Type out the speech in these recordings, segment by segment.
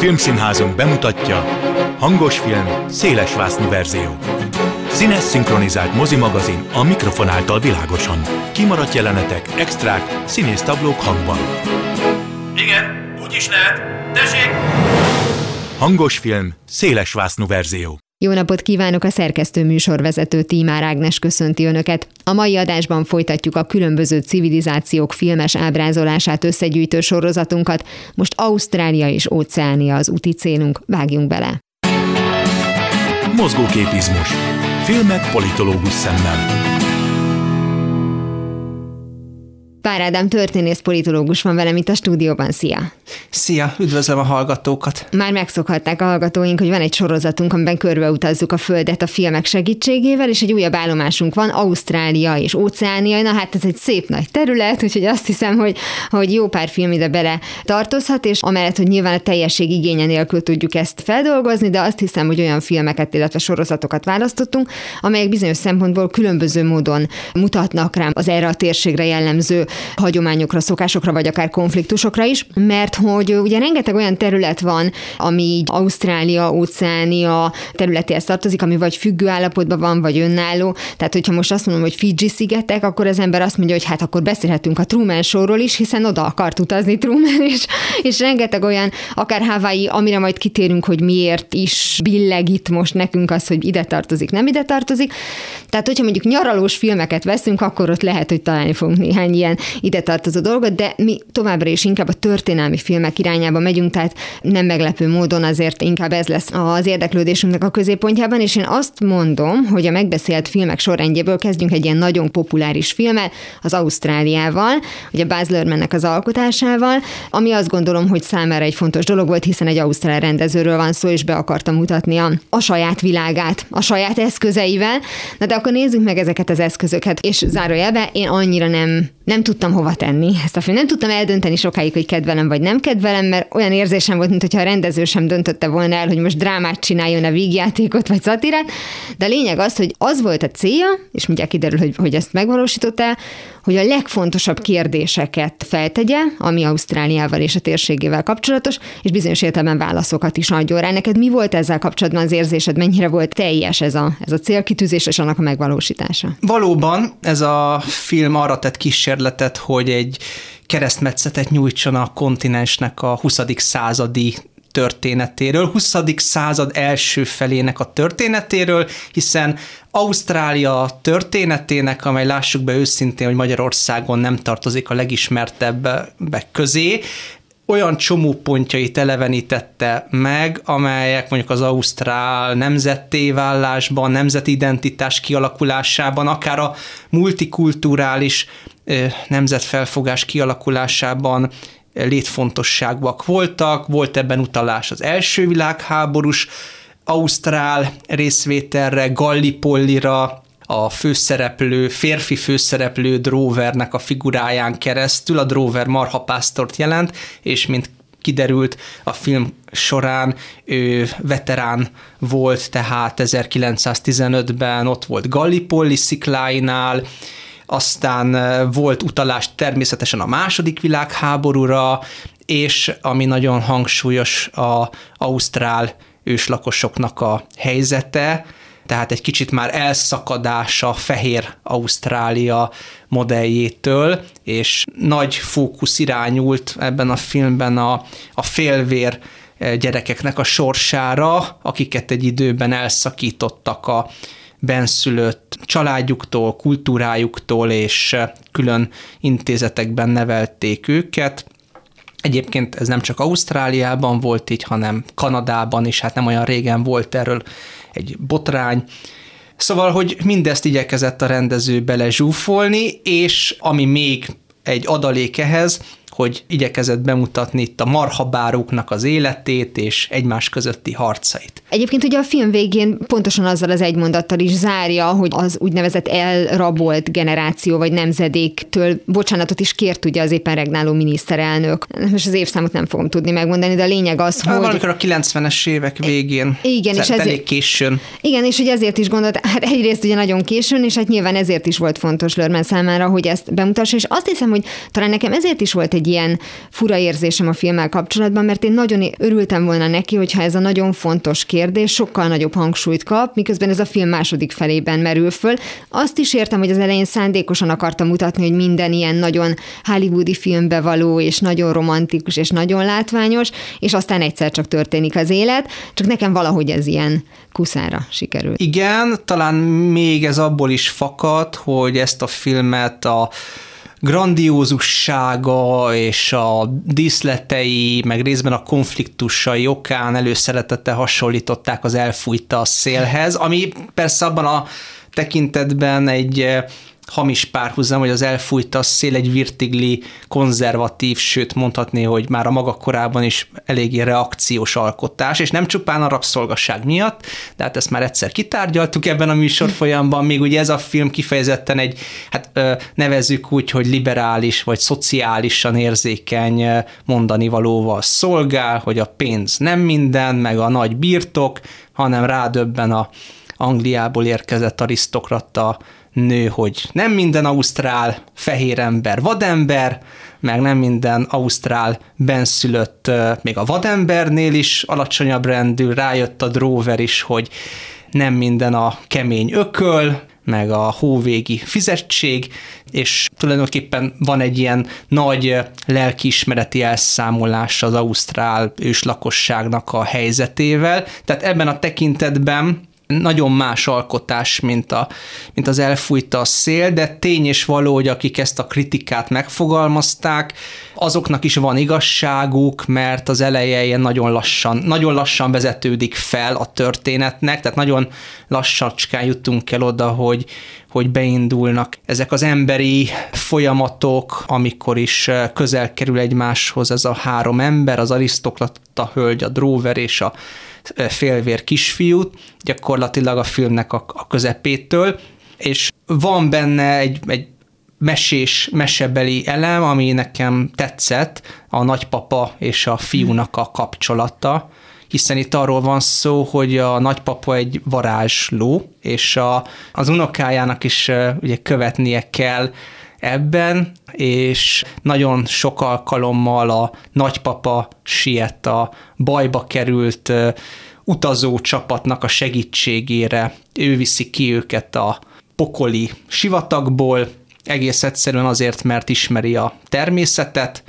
Filmszínházunk bemutatja Hangos film, széles vásznú verzió. Színes szinkronizált mozimagazin a mikrofon által világosan. Kimaradt jelenetek, extrák, színész táblók hangban. Igen, úgy is lehet. Tessék! Hangos film, széles vásznú verzió. Jó napot kívánok a szerkesztő műsorvezető Tímár Ágnes köszönti Önöket. A mai adásban folytatjuk a különböző civilizációk filmes ábrázolását összegyűjtő sorozatunkat. Most Ausztrália és Óceánia az úti célunk. Vágjunk bele! Mozgóképizmus. Filmek politológus szemmel. Pár Ádám történész politológus van velem itt a stúdióban. Szia! Szia, üdvözlöm a hallgatókat! Már megszokhatták a hallgatóink, hogy van egy sorozatunk, amiben körbeutazzuk a Földet a filmek segítségével, és egy újabb állomásunk van, Ausztrália és Óceánia. Na hát ez egy szép nagy terület, úgyhogy azt hiszem, hogy, hogy jó pár film ide bele tartozhat, és amellett, hogy nyilván a teljesség igénye nélkül tudjuk ezt feldolgozni, de azt hiszem, hogy olyan filmeket, illetve sorozatokat választottunk, amelyek bizonyos szempontból különböző módon mutatnak rám az erre a térségre jellemző hagyományokra, szokásokra, vagy akár konfliktusokra is, mert hogy ugye rengeteg olyan terület van, ami így Ausztrália, Óceánia területéhez tartozik, ami vagy függő állapotban van, vagy önálló. Tehát, hogyha most azt mondom, hogy Fiji szigetek, akkor az ember azt mondja, hogy hát akkor beszélhetünk a Truman showról is, hiszen oda akart utazni Truman, és, és rengeteg olyan, akár Hawaii, amire majd kitérünk, hogy miért is billeg itt most nekünk az, hogy ide tartozik, nem ide tartozik. Tehát, hogyha mondjuk nyaralós filmeket veszünk, akkor ott lehet, hogy találni fogunk néhány ilyen ide tartozó dolgot, de mi továbbra is inkább a történelmi filmek irányába megyünk, tehát nem meglepő módon azért inkább ez lesz az érdeklődésünknek a középpontjában, és én azt mondom, hogy a megbeszélt filmek sorrendjéből kezdjünk egy ilyen nagyon populáris filmet, az Ausztráliával, ugye Baz Luhrmannnek az alkotásával, ami azt gondolom, hogy számára egy fontos dolog volt, hiszen egy ausztrál rendezőről van szó, és be akarta mutatni a, a saját világát, a saját eszközeivel. Na de akkor nézzük meg ezeket az eszközöket, és zárójelbe én annyira nem, nem tudtam hova tenni ezt a film. Nem tudtam eldönteni sokáig, hogy kedvelem vagy nem kedvelem, mert olyan érzésem volt, mintha a rendező sem döntötte volna el, hogy most drámát csináljon a vígjátékot vagy szatirát. De a lényeg az, hogy az volt a célja, és mindjárt kiderül, hogy, hogy ezt megvalósította, hogy a legfontosabb kérdéseket feltegye, ami Ausztráliával és a térségével kapcsolatos, és bizonyos értelemben válaszokat is adjon rá. Neked mi volt ezzel kapcsolatban az érzésed, mennyire volt teljes ez a, ez a célkitűzés és annak a megvalósítása? Valóban ez a film arra tett kísérletet, hogy egy keresztmetszetet nyújtson a kontinensnek a 20. századi történetéről, 20. század első felének a történetéről, hiszen Ausztrália történetének, amely lássuk be őszintén, hogy Magyarországon nem tartozik a legismertebbek közé, olyan csomópontjait elevenítette meg, amelyek mondjuk az ausztrál nemzettévállásban, nemzeti identitás kialakulásában, akár a multikulturális nemzetfelfogás kialakulásában létfontosságúak voltak, volt ebben utalás az első világháborús ausztrál részvételre, Gallipollira, a főszereplő, férfi főszereplő Drovernek a figuráján keresztül, a Drover marhapásztort jelent, és mint kiderült a film során, ő veterán volt, tehát 1915-ben ott volt Gallipolli szikláinál, aztán volt utalás természetesen a második világháborúra, és ami nagyon hangsúlyos a ausztrál őslakosoknak a helyzete, tehát egy kicsit már elszakadása fehér Ausztrália modelljétől, és nagy fókusz irányult ebben a filmben a, a félvér gyerekeknek a sorsára, akiket egy időben elszakítottak a benszülött családjuktól, kultúrájuktól, és külön intézetekben nevelték őket. Egyébként ez nem csak Ausztráliában volt így, hanem Kanadában is, hát nem olyan régen volt erről egy botrány. Szóval, hogy mindezt igyekezett a rendező belezsúfolni, és ami még egy adalék ehhez, hogy igyekezett bemutatni itt a marhabároknak az életét és egymás közötti harcait. Egyébként ugye a film végén pontosan azzal az egy mondattal is zárja, hogy az úgynevezett elrabolt generáció vagy nemzedéktől bocsánatot is kért ugye az éppen regnáló miniszterelnök. Most az évszámot nem fogom tudni megmondani, de a lényeg az, hogy... Valamikor a 90-es évek végén. Igen, és ezért... Elég későn. Igen, és hogy ezért is gondolt, hát egyrészt ugye nagyon későn, és hát nyilván ezért is volt fontos Lörmen számára, hogy ezt bemutassa, és azt hiszem, hogy talán nekem ezért is volt egy egy ilyen fura érzésem a filmmel kapcsolatban, mert én nagyon örültem volna neki, hogyha ez a nagyon fontos kérdés sokkal nagyobb hangsúlyt kap, miközben ez a film második felében merül föl. Azt is értem, hogy az elején szándékosan akarta mutatni, hogy minden ilyen nagyon hollywoodi filmbe való, és nagyon romantikus, és nagyon látványos, és aztán egyszer csak történik az élet, csak nekem valahogy ez ilyen kuszára sikerült. Igen, talán még ez abból is fakad, hogy ezt a filmet a grandiózussága és a díszletei, meg részben a konfliktusai okán előszeretette hasonlították az elfújta a szélhez, ami persze abban a tekintetben egy hamis párhuzam, hogy az elfújta a szél egy virtigli, konzervatív, sőt mondhatni, hogy már a maga korában is eléggé reakciós alkotás, és nem csupán a rabszolgasság miatt, de hát ezt már egyszer kitárgyaltuk ebben a műsor folyamban, még ugye ez a film kifejezetten egy, hát nevezzük úgy, hogy liberális vagy szociálisan érzékeny mondani valóval szolgál, hogy a pénz nem minden, meg a nagy birtok, hanem rádöbben a Angliából érkezett arisztokrata nő, hogy nem minden ausztrál fehér ember vadember, meg nem minden ausztrál benszülött, még a vadembernél is alacsonyabb rendű, rájött a dróver is, hogy nem minden a kemény ököl, meg a hóvégi fizetség, és tulajdonképpen van egy ilyen nagy lelkiismereti elszámolás az ausztrál őslakosságnak a helyzetével. Tehát ebben a tekintetben nagyon más alkotás, mint, a, mint az elfújta a szél, de tény és való, hogy akik ezt a kritikát megfogalmazták, azoknak is van igazságuk, mert az eleje ilyen nagyon lassan, nagyon lassan vezetődik fel a történetnek, tehát nagyon lassacskán jutunk el oda, hogy, hogy beindulnak ezek az emberi folyamatok, amikor is közel kerül egymáshoz ez a három ember, az arisztokrata hölgy, a dróver és a félvér kisfiút, gyakorlatilag a filmnek a, a közepétől, és van benne egy, egy mesés, mesebeli elem, ami nekem tetszett, a nagypapa és a fiúnak a kapcsolata, hiszen itt arról van szó, hogy a nagypapa egy varázsló, és a, az unokájának is ugye követnie kell ebben, és nagyon sok alkalommal a nagypapa siet a bajba került utazó csapatnak a segítségére, ő viszi ki őket a pokoli sivatagból, egész egyszerűen azért, mert ismeri a természetet,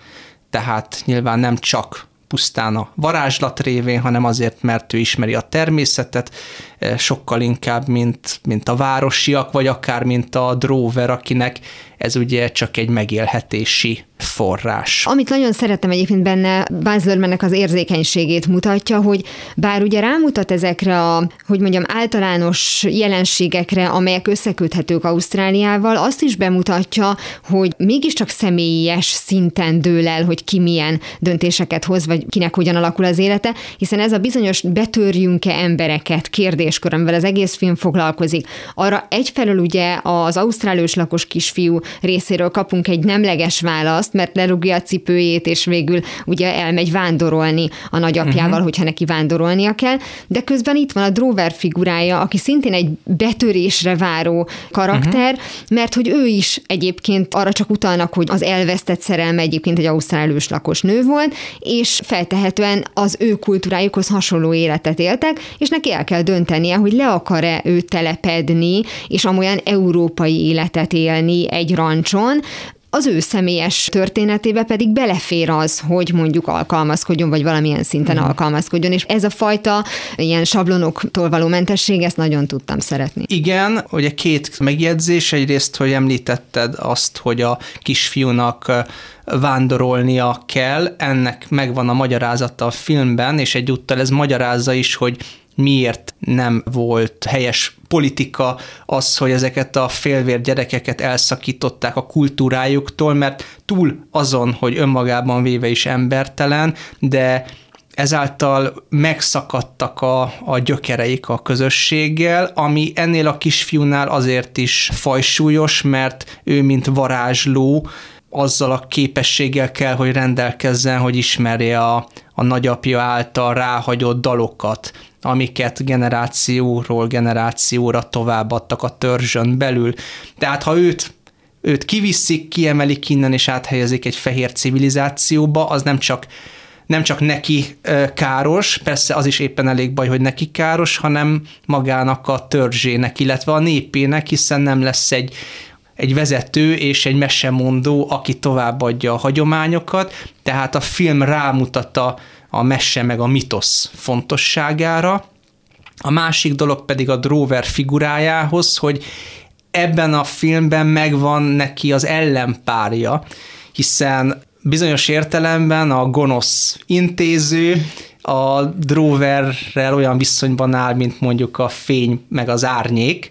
tehát nyilván nem csak pusztán a varázslat révén, hanem azért, mert ő ismeri a természetet, sokkal inkább, mint, mint a városiak, vagy akár mint a dróver, akinek ez ugye csak egy megélhetési forrás. Amit nagyon szeretem egyébként benne, Baz Luhrmannnek az érzékenységét mutatja, hogy bár ugye rámutat ezekre a, hogy mondjam, általános jelenségekre, amelyek összeköthetők Ausztráliával, azt is bemutatja, hogy mégiscsak személyes szinten dől el, hogy ki milyen döntéseket hoz, vagy kinek hogyan alakul az élete, hiszen ez a bizonyos betörjünk-e embereket kérdéskör, amivel az egész film foglalkozik. Arra egyfelől ugye az ausztrál lakos kisfiú részéről kapunk egy nemleges választ, mert lerúgja a cipőjét, és végül ugye elmegy vándorolni a nagyapjával, uh-huh. hogyha neki vándorolnia kell, de közben itt van a Drover figurája, aki szintén egy betörésre váró karakter, uh-huh. mert hogy ő is egyébként arra csak utalnak, hogy az elvesztett szerelme egyébként egy ausztrál lakos nő volt, és feltehetően az ő kultúrájukhoz hasonló életet éltek, és neki el kell döntenie, hogy le akar-e ő telepedni, és amolyan európai életet élni egy rancson, az ő személyes történetébe pedig belefér az, hogy mondjuk alkalmazkodjon, vagy valamilyen szinten mm. alkalmazkodjon, és ez a fajta ilyen sablonoktól való mentesség, ezt nagyon tudtam szeretni. Igen, ugye két megjegyzés, egyrészt, hogy említetted azt, hogy a kisfiúnak vándorolnia kell, ennek megvan a magyarázata a filmben, és egyúttal ez magyarázza is, hogy miért nem volt helyes politika az, hogy ezeket a félvér gyerekeket elszakították a kultúrájuktól, mert túl azon, hogy önmagában véve is embertelen, de ezáltal megszakadtak a, a gyökereik a közösséggel, ami ennél a kisfiúnál azért is fajsúlyos, mert ő, mint varázsló, azzal a képességgel kell, hogy rendelkezzen, hogy ismerje a, a nagyapja által ráhagyott dalokat, amiket generációról generációra továbbadtak a törzsön belül. Tehát ha őt őt kiviszik, kiemelik innen, és áthelyezik egy fehér civilizációba, az nem csak nem csak neki káros, persze az is éppen elég baj, hogy neki káros, hanem magának a törzsének, illetve a népének, hiszen nem lesz egy egy vezető és egy mesemondó, aki továbbadja a hagyományokat, tehát a film rámutat a, a meg a mitosz fontosságára. A másik dolog pedig a Drover figurájához, hogy ebben a filmben megvan neki az ellenpárja, hiszen bizonyos értelemben a gonosz intéző a Droverrel olyan viszonyban áll, mint mondjuk a fény meg az árnyék,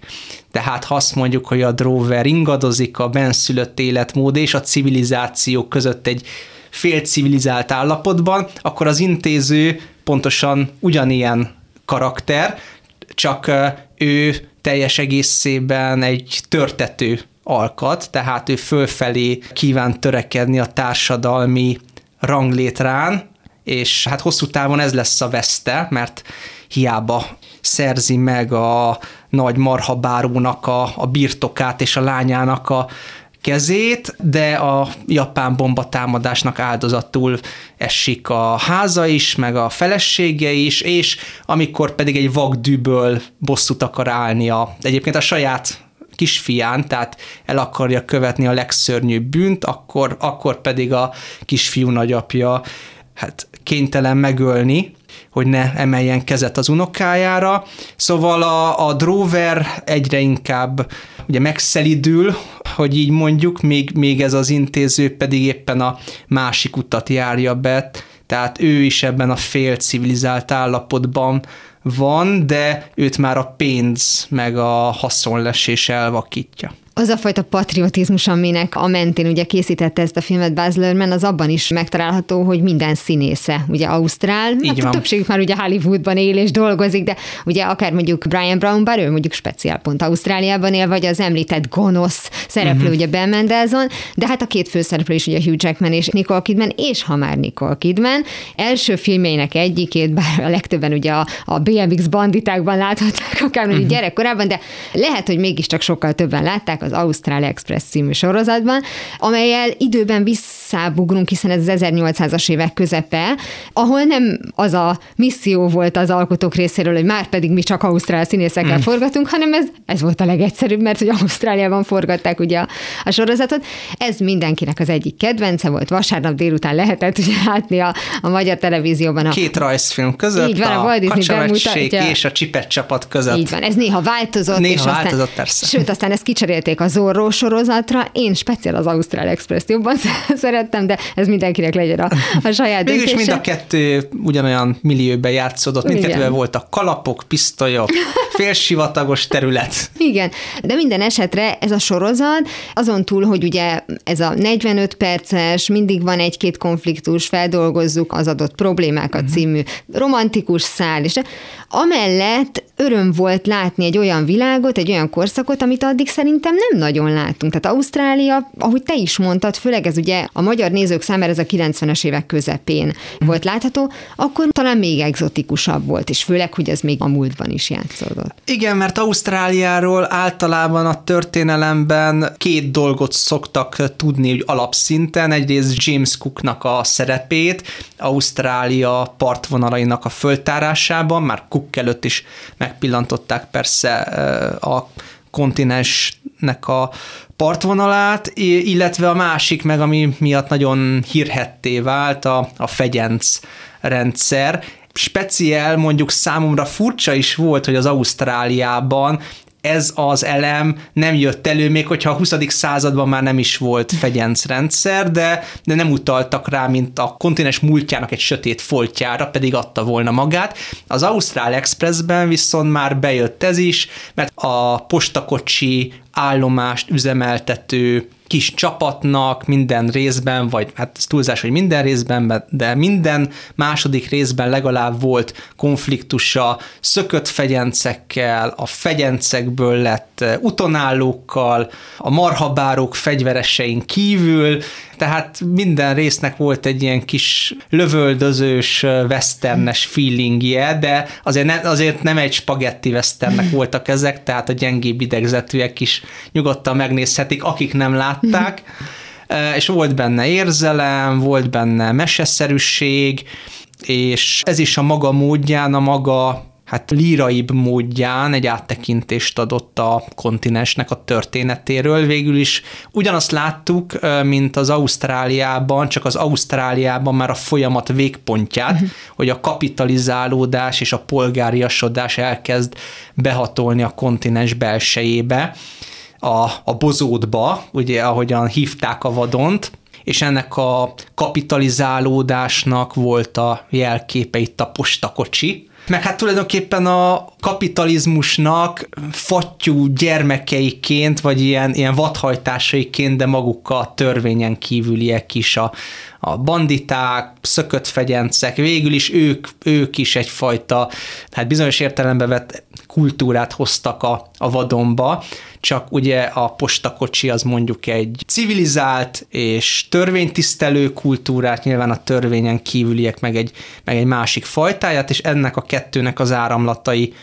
tehát ha azt mondjuk, hogy a Drover ingadozik a benszülött életmód és a civilizáció között egy félcivilizált állapotban, akkor az intéző pontosan ugyanilyen karakter, csak ő teljes egészében egy törtető alkat, tehát ő fölfelé kíván törekedni a társadalmi ranglétrán, és hát hosszú távon ez lesz a veszte, mert hiába szerzi meg a nagy marhabárónak a, a birtokát és a lányának a kezét, de a japán bomba támadásnak áldozatul esik a háza is, meg a felesége is, és amikor pedig egy vagdűből bosszút akar állni a, egyébként a saját kisfián, tehát el akarja követni a legszörnyűbb bűnt, akkor, akkor pedig a kisfiú nagyapja hát kénytelen megölni, hogy ne emeljen kezet az unokájára. Szóval a, a Drover egyre inkább ugye megszelidül, hogy így mondjuk, még, még ez az intéző pedig éppen a másik utat járja be, tehát ő is ebben a fél civilizált állapotban van, de őt már a pénz meg a haszonlesés elvakítja az a fajta patriotizmus, aminek a mentén ugye készítette ezt a filmet Baz Luhrmann, az abban is megtalálható, hogy minden színésze, ugye Ausztrál, Így hát van. a többségük már ugye Hollywoodban él és dolgozik, de ugye akár mondjuk Brian Brown, bár ő mondjuk speciál pont Ausztráliában él, vagy az említett gonosz szereplő, uh-huh. ugye Ben Mendelsohn, de hát a két főszereplő is ugye Hugh Jackman és Nicole Kidman, és ha már Nicole Kidman, első filmjeinek egyikét, bár a legtöbben ugye a, a BMX banditákban láthatták, akár uh-huh. gyerekkorában, de lehet, hogy mégiscsak sokkal többen látták az Ausztrál Express című sorozatban, amelyel időben visszábugrunk, hiszen ez az 1800-as évek közepe, ahol nem az a misszió volt az alkotók részéről, hogy már pedig mi csak ausztrál színészekkel mm. forgatunk, hanem ez, ez volt a legegyszerűbb, mert hogy Ausztráliában forgatták ugye a, a sorozatot. Ez mindenkinek az egyik kedvence volt, vasárnap délután lehetett ugye látni a, a magyar televízióban. A, Két rajzfilm között, így van, a, a Walt Disney és a Csipet csapat között. Így van, ez néha változott. Néha és változott, aztán, persze. Sőt, aztán ezt kicserélték a Zorro sorozatra. Én speciál az Ausztrál Express jobban szerettem, de ez mindenkinek legyen a, a saját Mégis mind a kettő ugyanolyan millióben játszódott, mindkettőben voltak kalapok, pisztolyok, félsivatagos terület. Igen, de minden esetre ez a sorozat, azon túl, hogy ugye ez a 45 perces, mindig van egy-két konfliktus, feldolgozzuk az adott problémákat uh-huh. című romantikus szál, és amellett öröm volt látni egy olyan világot, egy olyan korszakot, amit addig szerintem nem nagyon látunk. Tehát Ausztrália, ahogy te is mondtad, főleg ez ugye a magyar nézők számára ez a 90-es évek közepén volt látható, akkor talán még egzotikusabb volt, és főleg, hogy ez még a múltban is játszódott. Igen, mert Ausztráliáról általában a történelemben két dolgot szoktak tudni úgy alapszinten. Egyrészt James Cooknak a szerepét, Ausztrália partvonalainak a föltárásában, már Cook előtt is megpillantották persze a kontinensnek a partvonalát, illetve a másik meg, ami miatt nagyon hírhetté vált, a, a fegyenc rendszer. Speciál mondjuk számomra furcsa is volt, hogy az Ausztráliában ez az elem nem jött elő, még hogyha a 20. században már nem is volt fegyencrendszer, de, de nem utaltak rá, mint a kontinens múltjának egy sötét foltjára, pedig adta volna magát. Az Ausztrál Expressben viszont már bejött ez is, mert a postakocsi állomást üzemeltető kis csapatnak minden részben, vagy hát ez túlzás, hogy minden részben, de minden második részben legalább volt konfliktusa szökött fegyencekkel, a fegyencekből lett utonállókkal, a marhabárok fegyveresein kívül, tehát minden résznek volt egy ilyen kis lövöldözős, westernes feelingje, de azért, ne, azért nem egy spagetti westernnek voltak ezek, tehát a gyengébb idegzetűek is nyugodtan megnézhetik, akik nem látták, látták, és volt benne érzelem, volt benne meseszerűség, és ez is a maga módján, a maga hát líraibb módján egy áttekintést adott a kontinensnek a történetéről. Végül is ugyanazt láttuk, mint az Ausztráliában, csak az Ausztráliában már a folyamat végpontját, uh-huh. hogy a kapitalizálódás és a polgáriasodás elkezd behatolni a kontinens belsejébe, a, a bozótba, ugye ahogyan hívták a vadont, és ennek a kapitalizálódásnak volt a jelképe itt a postakocsi, meg hát tulajdonképpen a kapitalizmusnak fattyú gyermekeiként, vagy ilyen, ilyen vadhajtásaiként, de maguk törvényen kívüliek is, a, a banditák, szökött fegyencek, végül is ők, ők is egyfajta, hát bizonyos értelembe vett kultúrát hoztak a, a vadonba, csak ugye a postakocsi az mondjuk egy civilizált és törvénytisztelő kultúrát, nyilván a törvényen kívüliek meg egy, meg egy másik fajtáját, és ennek a kettőnek az áramlatai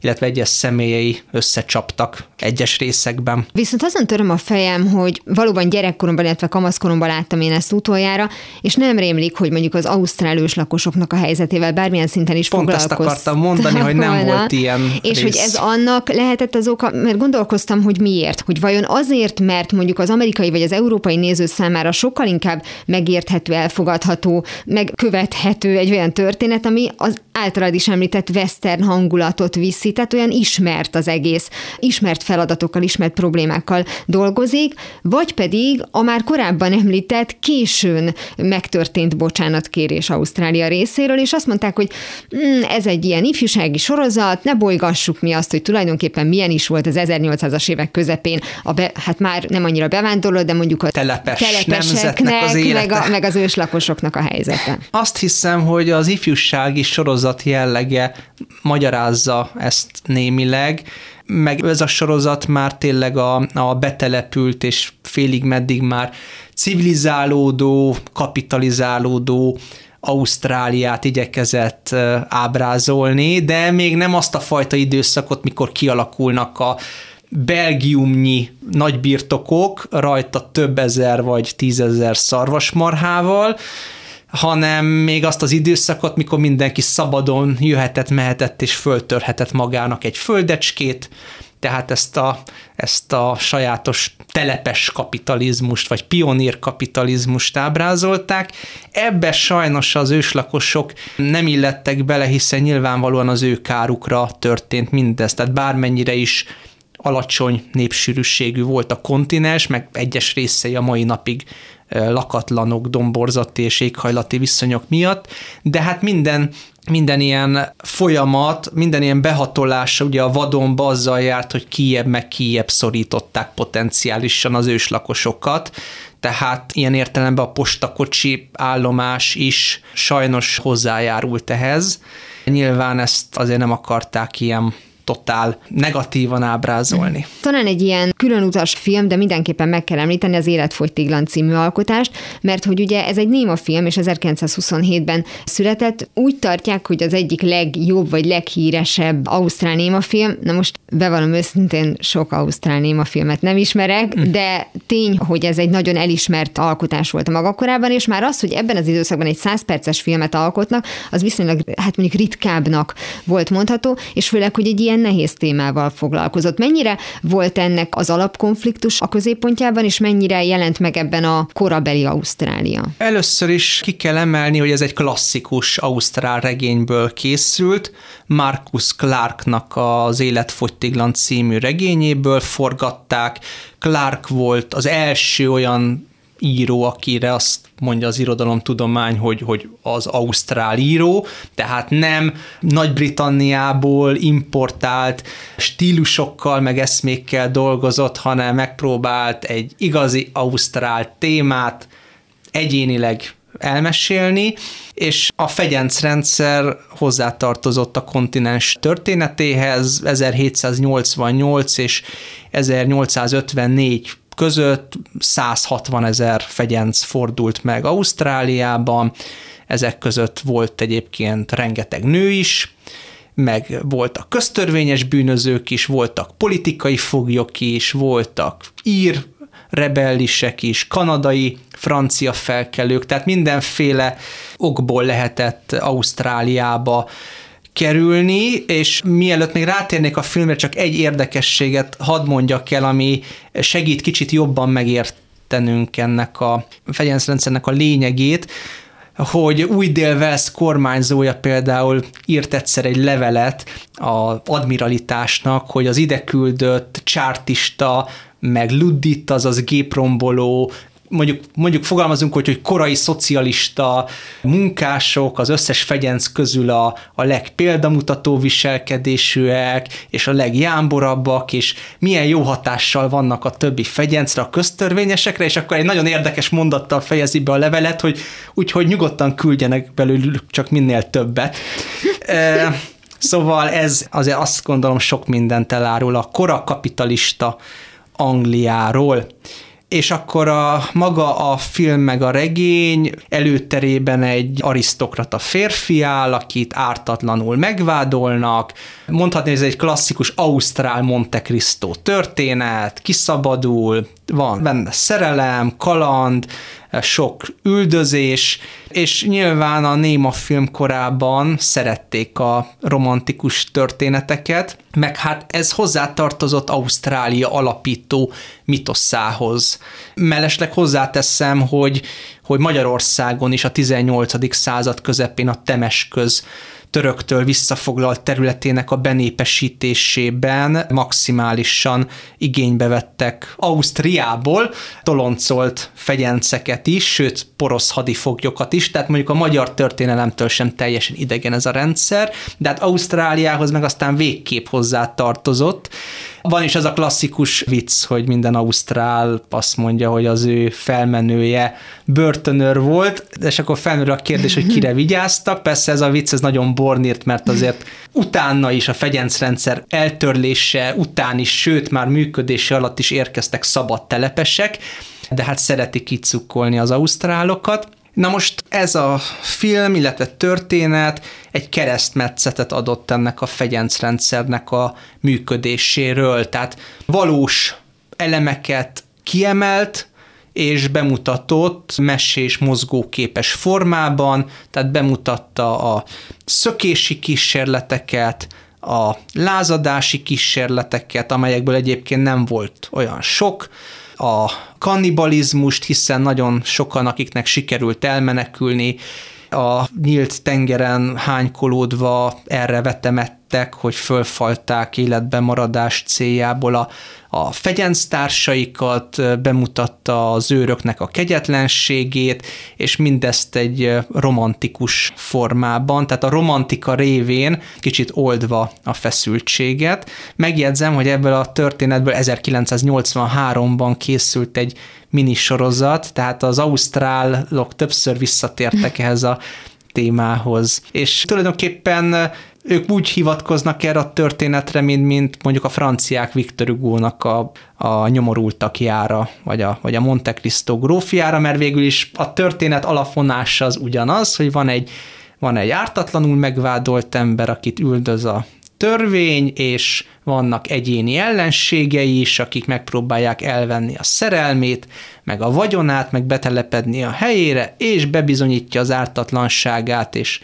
illetve egyes személyei összecsaptak egyes részekben. Viszont azon töröm a fejem, hogy valóban gyerekkoromban, illetve kamaszkoromban láttam én ezt utoljára, és nem rémlik, hogy mondjuk az ausztrál őslakosoknak a helyzetével bármilyen szinten is Pont ezt akartam mondani, hogy nem volna. volt ilyen És rész. hogy ez annak lehetett az oka, mert gondolkoztam, hogy miért. Hogy vajon azért, mert mondjuk az amerikai vagy az európai néző számára sokkal inkább megérthető, elfogadható, megkövethető egy olyan történet, ami az általad is említett western hangulatot viszi, tehát olyan ismert az egész, ismert feladatokkal, ismert problémákkal dolgozik, vagy pedig a már korábban említett későn megtörtént bocsánatkérés Ausztrália részéről, és azt mondták, hogy mm, ez egy ilyen ifjúsági sorozat, ne bolygassuk mi azt, hogy tulajdonképpen milyen is volt az 1800-as évek közepén, a be, hát már nem annyira bevándorló, de mondjuk a Telepes telepeseknek, az meg, a, meg az őslakosoknak a helyzete. Azt hiszem, hogy az ifjúsági sorozat jellege magyarázza ezt némileg, meg ez a sorozat már tényleg a, a betelepült és félig meddig már civilizálódó, kapitalizálódó Ausztráliát igyekezett ábrázolni, de még nem azt a fajta időszakot, mikor kialakulnak a belgiumnyi nagybirtokok, rajta több ezer vagy tízezer szarvasmarhával, hanem még azt az időszakot, mikor mindenki szabadon jöhetett, mehetett és föltörhetett magának egy földecskét, tehát ezt a, ezt a sajátos telepes kapitalizmust, vagy pionír kapitalizmust ábrázolták. Ebbe sajnos az őslakosok nem illettek bele, hiszen nyilvánvalóan az ő kárukra történt mindez. Tehát bármennyire is alacsony népsűrűségű volt a kontinens, meg egyes részei a mai napig lakatlanok, domborzati és éghajlati viszonyok miatt, de hát minden minden ilyen folyamat, minden ilyen behatolása ugye a vadonba azzal járt, hogy kiebb meg kiebb szorították potenciálisan az őslakosokat, tehát ilyen értelemben a postakocsi állomás is sajnos hozzájárult ehhez. Nyilván ezt azért nem akarták ilyen totál negatívan ábrázolni. Talán egy ilyen különutas film, de mindenképpen meg kell említeni az Életfogytiglan című alkotást, mert hogy ugye ez egy néma film, és 1927-ben született. Úgy tartják, hogy az egyik legjobb vagy leghíresebb ausztrál néma film. Na most bevallom őszintén, sok ausztrál néma filmet nem ismerek, hm. de tény, hogy ez egy nagyon elismert alkotás volt a maga korában, és már az, hogy ebben az időszakban egy 100 perces filmet alkotnak, az viszonylag, hát mondjuk ritkábbnak volt mondható, és főleg, hogy egy ilyen ilyen nehéz témával foglalkozott. Mennyire volt ennek az alapkonfliktus a középpontjában, és mennyire jelent meg ebben a korabeli Ausztrália? Először is ki kell emelni, hogy ez egy klasszikus ausztrál regényből készült, Marcus Clarknak az Életfogytiglan című regényéből forgatták. Clark volt az első olyan író, akire azt mondja az irodalomtudomány, hogy, hogy az ausztrál író, tehát nem Nagy-Britanniából importált stílusokkal, meg eszmékkel dolgozott, hanem megpróbált egy igazi ausztrál témát egyénileg elmesélni, és a fegyencrendszer hozzátartozott a kontinens történetéhez 1788 és 1854 között. 160 ezer fegyenc fordult meg Ausztráliában, ezek között volt egyébként rengeteg nő is, meg voltak köztörvényes bűnözők is, voltak politikai foglyok is, voltak ír rebellisek is, kanadai, francia felkelők, tehát mindenféle okból lehetett Ausztráliába kerülni, és mielőtt még rátérnék a filmre, csak egy érdekességet hadd mondjak el, ami segít kicsit jobban megértenünk ennek a fegyencrendszernek a lényegét, hogy új dél kormányzója például írt egyszer egy levelet az admiralitásnak, hogy az ide küldött csártista, meg luddit, azaz gépromboló, mondjuk, mondjuk fogalmazunk, hogy, hogy korai szocialista munkások az összes fegyenc közül a, a legpéldamutató viselkedésűek, és a legjámborabbak, és milyen jó hatással vannak a többi fegyencre, a köztörvényesekre, és akkor egy nagyon érdekes mondattal fejezi be a levelet, hogy úgyhogy nyugodtan küldjenek belőlük csak minél többet. e, szóval ez azért azt gondolom sok mindent elárul a korakapitalista Angliáról és akkor a maga a film meg a regény előterében egy arisztokrata férfi áll, akit ártatlanul megvádolnak. Mondhatni, ez egy klasszikus Ausztrál Monte Cristo történet, kiszabadul, van benne szerelem, kaland, sok üldözés, és nyilván a Néma film korában szerették a romantikus történeteket, meg hát ez hozzátartozott Ausztrália alapító mitoszához. Mellesleg hozzáteszem, hogy, hogy Magyarországon is a 18. század közepén a Temesköz töröktől visszafoglalt területének a benépesítésében maximálisan igénybe vettek. Ausztriából toloncolt fegyenceket is, sőt porosz hadifoglyokat is, tehát mondjuk a magyar történelemtől sem teljesen idegen ez a rendszer, de hát Ausztráliához meg aztán végképp hozzá tartozott, van is az a klasszikus vicc, hogy minden ausztrál azt mondja, hogy az ő felmenője börtönőr volt, és akkor felmerül a kérdés, hogy kire vigyáztak. Persze ez a vicc, ez nagyon bornírt, mert azért utána is a fegyencrendszer eltörlése után is, sőt már működése alatt is érkeztek szabad telepesek, de hát szeretik kicukkolni az ausztrálokat. Na most ez a film, illetve történet egy keresztmetszetet adott ennek a fegyencrendszernek a működéséről, tehát valós elemeket kiemelt, és bemutatott mesés mozgóképes formában, tehát bemutatta a szökési kísérleteket, a lázadási kísérleteket, amelyekből egyébként nem volt olyan sok, a kannibalizmust, hiszen nagyon sokan, akiknek sikerült elmenekülni, a nyílt tengeren hánykolódva erre vetemettek, hogy fölfalták életben maradás céljából a a fegyenctársaikat, bemutatta az őröknek a kegyetlenségét, és mindezt egy romantikus formában, tehát a romantika révén kicsit oldva a feszültséget. Megjegyzem, hogy ebből a történetből 1983-ban készült egy minisorozat, tehát az ausztrálok többször visszatértek ehhez a témához. És tulajdonképpen ők úgy hivatkoznak erre a történetre, mint, mint mondjuk a franciák Victor Hugo-nak a, a nyomorultakjára, vagy a, vagy a Monte Cristo grófiára, mert végül is a történet alapvonása az ugyanaz, hogy van egy, van egy ártatlanul megvádolt ember, akit üldöz a törvény, és vannak egyéni ellenségei is, akik megpróbálják elvenni a szerelmét, meg a vagyonát, meg betelepedni a helyére, és bebizonyítja az ártatlanságát, és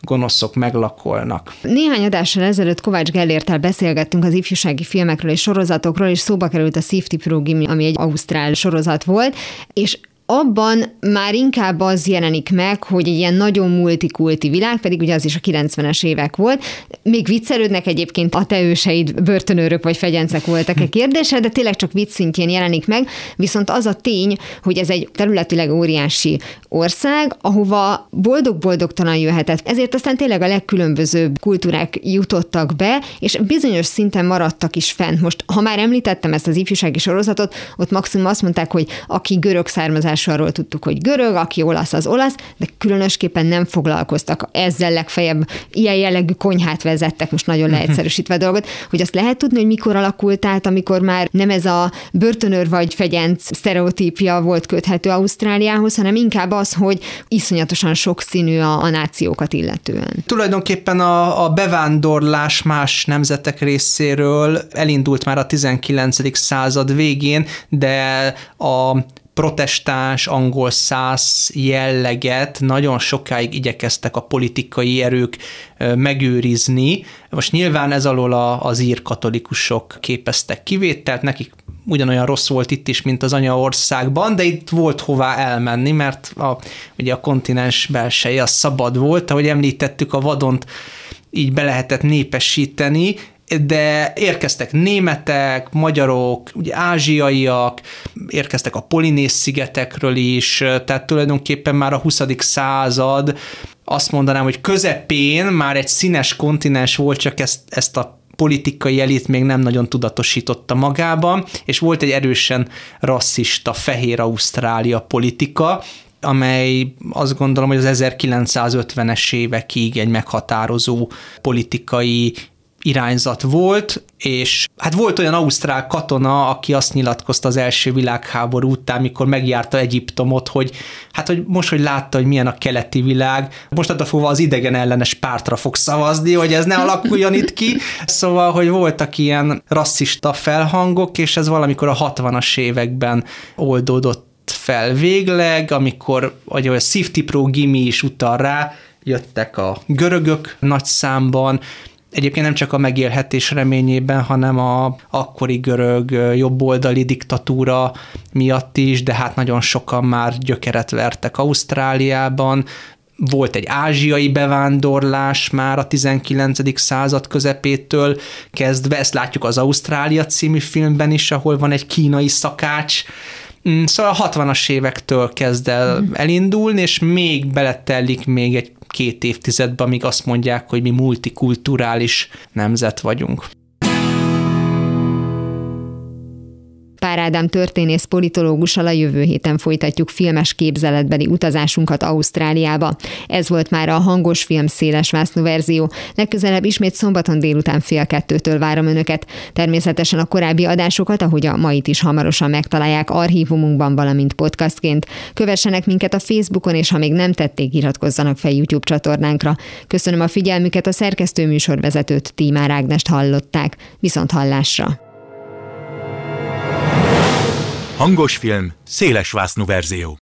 gonoszok meglakolnak. Néhány adással ezelőtt Kovács Gellértel beszélgettünk az ifjúsági filmekről és sorozatokról, és szóba került a Safety Pro ami egy ausztrál sorozat volt, és abban már inkább az jelenik meg, hogy egy ilyen nagyon multikulti világ, pedig ugye az is a 90-es évek volt. Még viccelődnek egyébként a te őseid börtönőrök vagy fegyencek voltak-e kérdése, de tényleg csak vicc szintjén jelenik meg, viszont az a tény, hogy ez egy területileg óriási ország, ahova boldog-boldogtalan jöhetett. Ezért aztán tényleg a legkülönbözőbb kultúrák jutottak be, és bizonyos szinten maradtak is fent. Most, ha már említettem ezt az ifjúsági sorozatot, ott maximum azt mondták, hogy aki görög származás arról tudtuk, hogy görög, aki olasz, az olasz, de különösképpen nem foglalkoztak ezzel legfeljebb ilyen jellegű konyhát vezettek, most nagyon leegyszerűsítve a dolgot, hogy azt lehet tudni, hogy mikor alakult át, amikor már nem ez a börtönőr vagy fegyenc sztereotípia volt köthető Ausztráliához, hanem inkább az, hogy iszonyatosan sokszínű a, a nációkat illetően. Tulajdonképpen a, a bevándorlás más nemzetek részéről elindult már a 19. század végén, de a protestáns, angol száz jelleget nagyon sokáig igyekeztek a politikai erők megőrizni. Most nyilván ez alól az ír katolikusok képeztek kivételt, nekik ugyanolyan rossz volt itt is, mint az anyaországban, de itt volt hová elmenni, mert a, ugye a kontinens belseje az szabad volt, ahogy említettük, a vadont így be lehetett népesíteni, de érkeztek németek, magyarok, ugye ázsiaiak, érkeztek a Polinész szigetekről is, tehát tulajdonképpen már a 20. század azt mondanám, hogy közepén már egy színes kontinens volt, csak ezt, ezt a politikai elit még nem nagyon tudatosította magában, és volt egy erősen rasszista fehér Ausztrália politika, amely azt gondolom, hogy az 1950-es évekig egy meghatározó politikai irányzat volt, és hát volt olyan ausztrál katona, aki azt nyilatkozta az első világháború után, mikor megjárta Egyiptomot, hogy hát hogy most, hogy látta, hogy milyen a keleti világ, most fogva az idegen ellenes pártra fog szavazni, hogy ez ne alakuljon itt ki. Szóval, hogy voltak ilyen rasszista felhangok, és ez valamikor a 60-as években oldódott fel végleg, amikor, ahogy a Safety Pro Gimi is utal rá, jöttek a görögök nagy számban, Egyébként nem csak a megélhetés reményében, hanem a akkori görög jobboldali diktatúra miatt is, de hát nagyon sokan már gyökeret vertek Ausztráliában, volt egy ázsiai bevándorlás már a 19. század közepétől kezdve, ezt látjuk az Ausztrália című filmben is, ahol van egy kínai szakács, Szóval a 60-as évektől kezd el mm. elindulni, és még beletellik még egy két évtizedben, amíg azt mondják, hogy mi multikulturális nemzet vagyunk. Pár Ádám történész politológussal a jövő héten folytatjuk filmes képzeletbeli utazásunkat Ausztráliába. Ez volt már a hangos film széles vásznú verzió. Legközelebb ismét szombaton délután fél kettőtől várom önöket. Természetesen a korábbi adásokat, ahogy a mait is hamarosan megtalálják archívumunkban, valamint podcastként. Kövessenek minket a Facebookon, és ha még nem tették, iratkozzanak fel YouTube csatornánkra. Köszönöm a figyelmüket, a szerkesztő műsorvezetőt Tímár Ágnest hallották. Viszont hallásra! Hangos film, széles verzió.